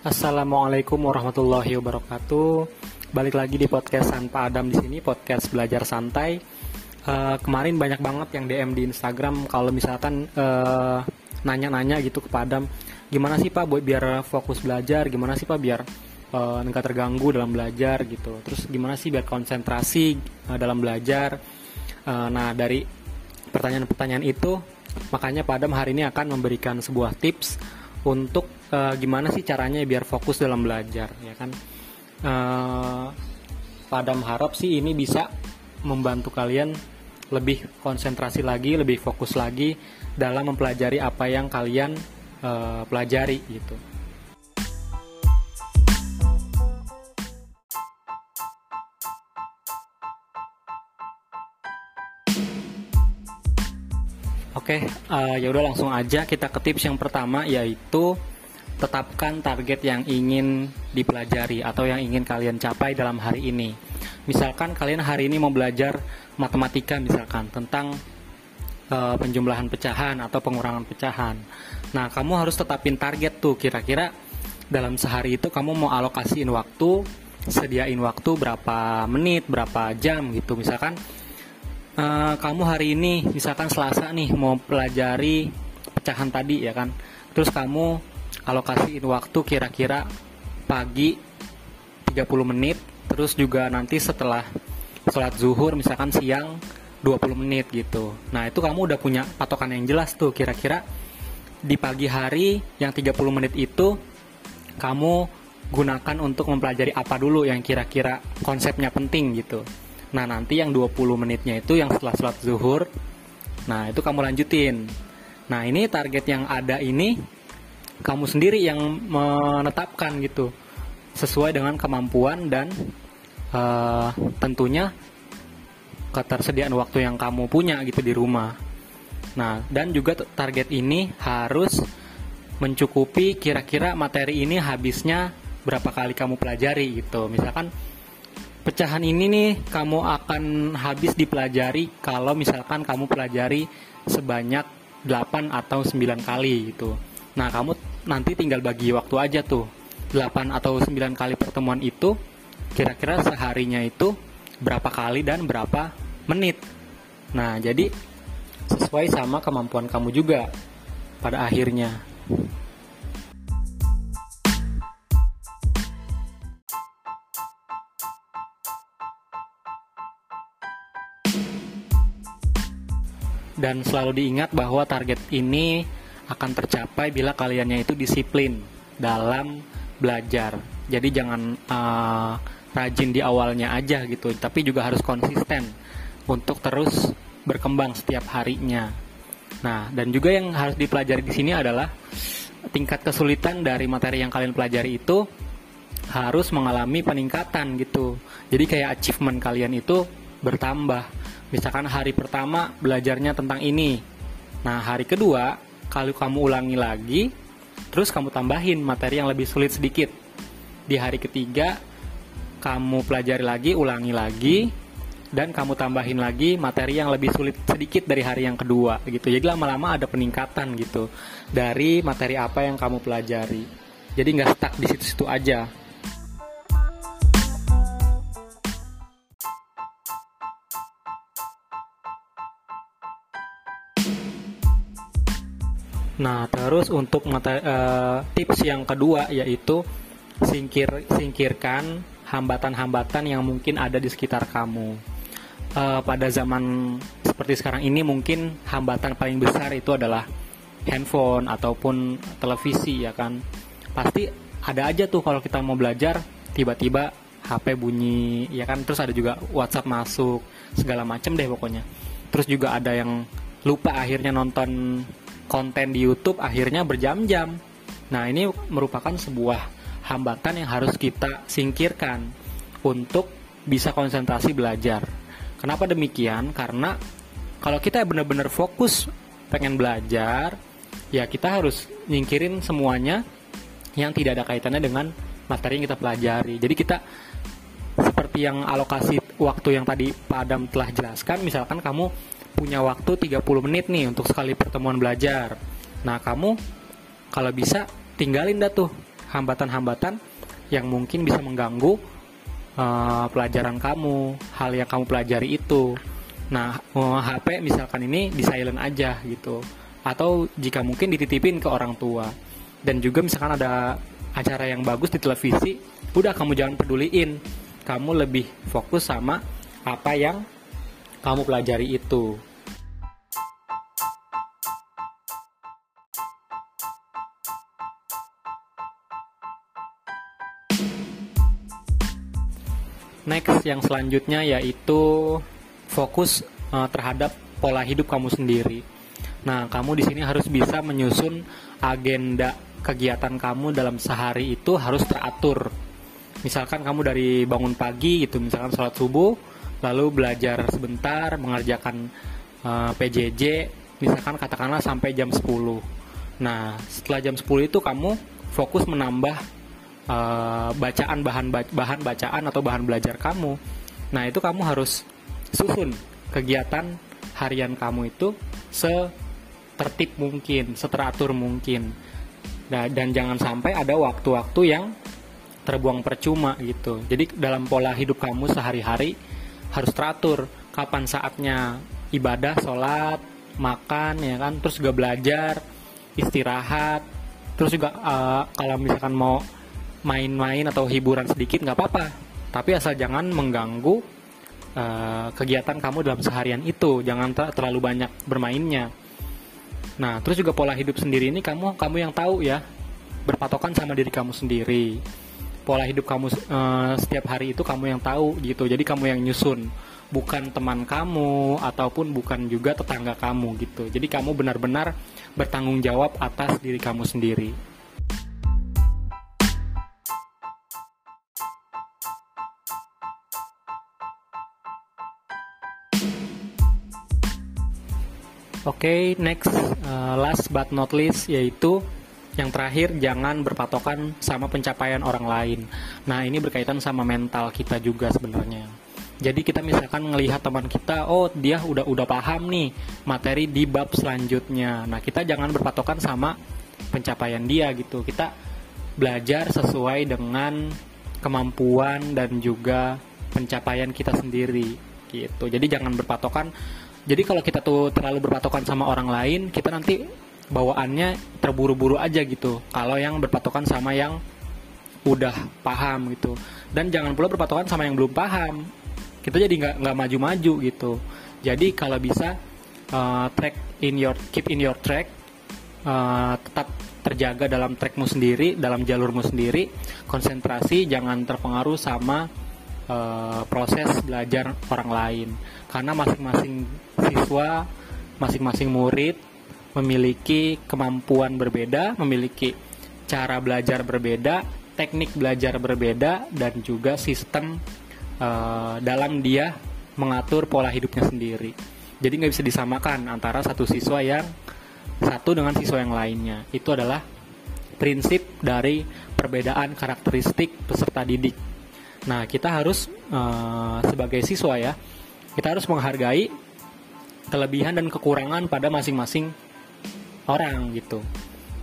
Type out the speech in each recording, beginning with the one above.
Assalamualaikum warahmatullahi wabarakatuh. Balik lagi di podcast Pak Adam di sini, podcast belajar santai. Uh, kemarin banyak banget yang DM di Instagram kalau misalkan nanya nanya-nanya gitu ke Pak Adam, gimana sih Pak buat biar fokus belajar, gimana sih Pak biar uh, terganggu dalam belajar gitu. Terus gimana sih biar konsentrasi uh, dalam belajar. Uh, nah dari pertanyaan-pertanyaan itu, makanya Pak Adam hari ini akan memberikan sebuah tips untuk uh, gimana sih caranya biar fokus dalam belajar ya kan? Uh, Padam harap sih ini bisa membantu kalian lebih konsentrasi lagi lebih fokus lagi dalam mempelajari apa yang kalian uh, pelajari gitu Oke, uh, ya udah langsung aja kita ke tips yang pertama yaitu tetapkan target yang ingin dipelajari atau yang ingin kalian capai dalam hari ini. Misalkan kalian hari ini mau belajar matematika misalkan tentang uh, penjumlahan pecahan atau pengurangan pecahan. Nah, kamu harus tetapin target tuh kira-kira dalam sehari itu kamu mau alokasiin waktu, sediain waktu berapa menit, berapa jam gitu. Misalkan uh, kamu hari ini misalkan Selasa nih mau pelajari pecahan tadi ya kan? Terus kamu alokasiin waktu kira-kira pagi 30 menit terus juga nanti setelah sholat zuhur misalkan siang 20 menit gitu. Nah itu kamu udah punya patokan yang jelas tuh kira-kira di pagi hari yang 30 menit itu kamu gunakan untuk mempelajari apa dulu yang kira-kira konsepnya penting gitu Nah nanti yang 20 menitnya itu yang setelah sholat zuhur. Nah itu kamu lanjutin. Nah ini target yang ada ini Kamu sendiri yang menetapkan gitu. Sesuai dengan kemampuan dan uh, tentunya ketersediaan waktu yang kamu punya gitu di rumah. Nah dan juga target ini harus mencukupi kira-kira materi ini habisnya berapa kali kamu pelajari gitu. Misalkan pecahan ini nih kamu akan habis dipelajari kalau misalkan kamu pelajari sebanyak 8 atau 9 kali gitu. Nah, kamu nanti tinggal bagi waktu aja tuh. 8 atau 9 kali pertemuan itu kira-kira seharinya itu berapa kali dan berapa menit. Nah, jadi sesuai sama kemampuan kamu juga pada akhirnya. Dan selalu diingat bahwa target ini akan tercapai bila kaliannya itu disiplin dalam belajar. Jadi jangan uh, rajin di awalnya aja gitu, tapi juga harus konsisten untuk terus berkembang setiap harinya. Nah, dan juga yang harus dipelajari di sini adalah tingkat kesulitan dari materi yang kalian pelajari itu harus mengalami peningkatan gitu. Jadi kayak achievement kalian itu bertambah Misalkan hari pertama belajarnya tentang ini. Nah, hari kedua, kalau kamu ulangi lagi, terus kamu tambahin materi yang lebih sulit sedikit. Di hari ketiga, kamu pelajari lagi, ulangi lagi, dan kamu tambahin lagi materi yang lebih sulit sedikit dari hari yang kedua gitu. Jadi lama-lama ada peningkatan gitu dari materi apa yang kamu pelajari. Jadi nggak stuck di situ-situ aja. Nah, terus untuk materi, uh, tips yang kedua yaitu singkir singkirkan hambatan-hambatan yang mungkin ada di sekitar kamu. Uh, pada zaman seperti sekarang ini mungkin hambatan paling besar itu adalah handphone ataupun televisi ya kan. Pasti ada aja tuh kalau kita mau belajar tiba-tiba HP bunyi ya kan terus ada juga WhatsApp masuk segala macam deh pokoknya. Terus juga ada yang lupa akhirnya nonton konten di YouTube akhirnya berjam-jam. Nah, ini merupakan sebuah hambatan yang harus kita singkirkan untuk bisa konsentrasi belajar. Kenapa demikian? Karena kalau kita benar-benar fokus pengen belajar, ya kita harus nyingkirin semuanya yang tidak ada kaitannya dengan materi yang kita pelajari. Jadi kita seperti yang alokasi waktu yang tadi Pak Adam telah jelaskan, misalkan kamu punya waktu 30 menit nih untuk sekali pertemuan belajar. Nah, kamu kalau bisa tinggalin dah tuh hambatan-hambatan yang mungkin bisa mengganggu uh, pelajaran kamu, hal yang kamu pelajari itu. Nah, uh, eh, HP misalkan ini di silent aja gitu. Atau jika mungkin dititipin ke orang tua. Dan juga misalkan ada acara yang bagus di televisi, udah kamu jangan peduliin. Kamu lebih fokus sama apa yang kamu pelajari itu. Next yang selanjutnya yaitu fokus uh, terhadap pola hidup kamu sendiri. Nah, kamu di sini harus bisa menyusun agenda kegiatan kamu dalam sehari itu harus teratur. Misalkan kamu dari bangun pagi gitu, misalkan sholat subuh, lalu belajar sebentar, mengerjakan uh, eh, PJJ, misalkan katakanlah sampai jam 10. Nah, setelah jam 10 itu kamu fokus menambah uh, bacaan bahan bahan bacaan atau bahan belajar kamu. Nah, itu kamu harus susun kegiatan harian kamu itu setertib mungkin, seteratur mungkin. Nah, dan jangan sampai ada waktu-waktu yang terbuang percuma gitu. Jadi dalam pola hidup kamu sehari-hari harus teratur kapan saatnya ibadah, sholat, makan ya kan, terus juga belajar, istirahat, terus juga uh, kalau misalkan mau main-main atau hiburan sedikit nggak apa-apa. Tapi asal jangan mengganggu uh, kegiatan kamu dalam seharian itu. Jangan ter terlalu banyak bermainnya. Nah terus juga pola hidup sendiri ini kamu kamu yang tahu ya berpatokan sama diri kamu sendiri. Pola hidup kamu uh, setiap hari itu kamu yang tahu gitu. Jadi kamu yang nyusun. Bukan teman kamu ataupun bukan juga tetangga kamu gitu. Jadi kamu benar-benar bertanggung jawab atas diri kamu sendiri Oke, okay, next, uh, last but not least yaitu yang terakhir jangan berpatokan sama pencapaian orang lain. Nah ini berkaitan sama mental kita juga sebenarnya. Jadi kita misalkan melihat teman kita, oh dia udah udah paham nih materi di bab selanjutnya. Nah kita jangan berpatokan sama pencapaian dia gitu. Kita belajar sesuai dengan kemampuan dan juga pencapaian kita sendiri gitu. Jadi jangan berpatokan jadi kalau kita tuh terlalu berpatokan sama orang lain kita nanti bawaannya terburu-buru aja gitu. Kalau yang berpatokan sama yang udah paham gitu. Dan jangan pula berpatokan sama yang belum paham. Kita jadi nggak nggak maju-maju gitu. Jadi kalau bisa uh, track in your keep in your track uh, tetap terjaga dalam trackmu sendiri dalam jalurmu sendiri. Konsentrasi jangan terpengaruh sama uh, proses belajar orang lain. Karena masing-masing siswa, masing-masing murid memiliki kemampuan berbeda, memiliki cara belajar berbeda, teknik belajar berbeda, dan juga sistem uh, dalam dia mengatur pola hidupnya sendiri. Jadi nggak bisa disamakan antara satu siswa yang satu dengan siswa yang lainnya. Itu adalah prinsip dari perbedaan karakteristik peserta didik. Nah, kita harus uh, sebagai siswa ya, kita harus menghargai kelebihan dan kekurangan pada masing-masing orang gitu.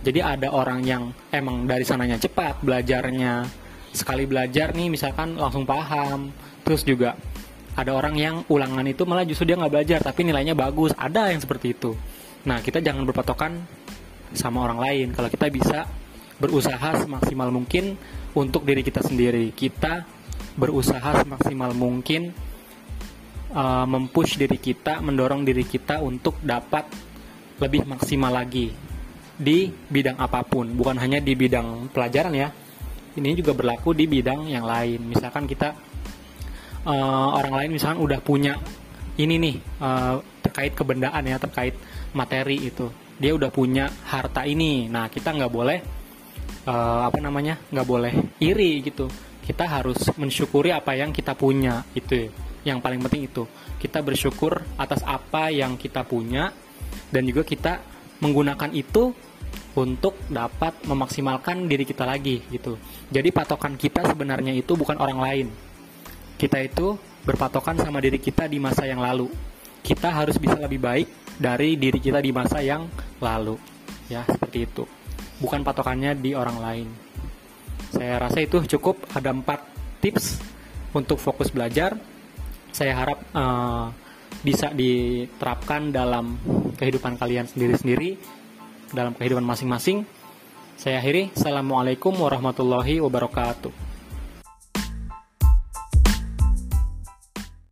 Jadi ada orang yang emang dari sananya cepat belajarnya, sekali belajar nih misalkan langsung paham, terus juga ada orang yang ulangan itu malah justru dia nggak belajar tapi nilainya bagus, ada yang seperti itu. Nah kita jangan berpatokan sama orang lain. Kalau kita bisa berusaha semaksimal mungkin untuk diri kita sendiri, kita berusaha semaksimal mungkin uh, mempush diri kita, mendorong diri kita untuk dapat lebih maksimal lagi di bidang apa pun, bukan hanya di bidang pelajaran ya. Ini juga berlaku di bidang yang lain. Misalkan kita uh, orang lain misalkan udah punya ini nih uh, terkait kebendaan ya, terkait materi itu. Dia udah punya harta ini. Nah, kita nggak boleh uh, apa namanya? nggak boleh iri gitu. Kita harus mensyukuri apa yang kita punya itu yang paling penting itu. Kita bersyukur atas apa yang kita punya dan juga kita menggunakan itu untuk dapat memaksimalkan diri kita lagi gitu. Jadi patokan kita sebenarnya itu bukan orang lain. Kita itu berpatokan sama diri kita di masa yang lalu. Kita harus bisa lebih baik dari diri kita di masa yang lalu. Ya seperti itu. Bukan patokannya di orang lain. Saya rasa itu cukup. Ada empat tips untuk fokus belajar. Saya harap uh, bisa diterapkan dalam kehidupan kalian sendiri-sendiri, dalam kehidupan masing-masing. Saya akhiri, Assalamualaikum warahmatullahi wabarakatuh.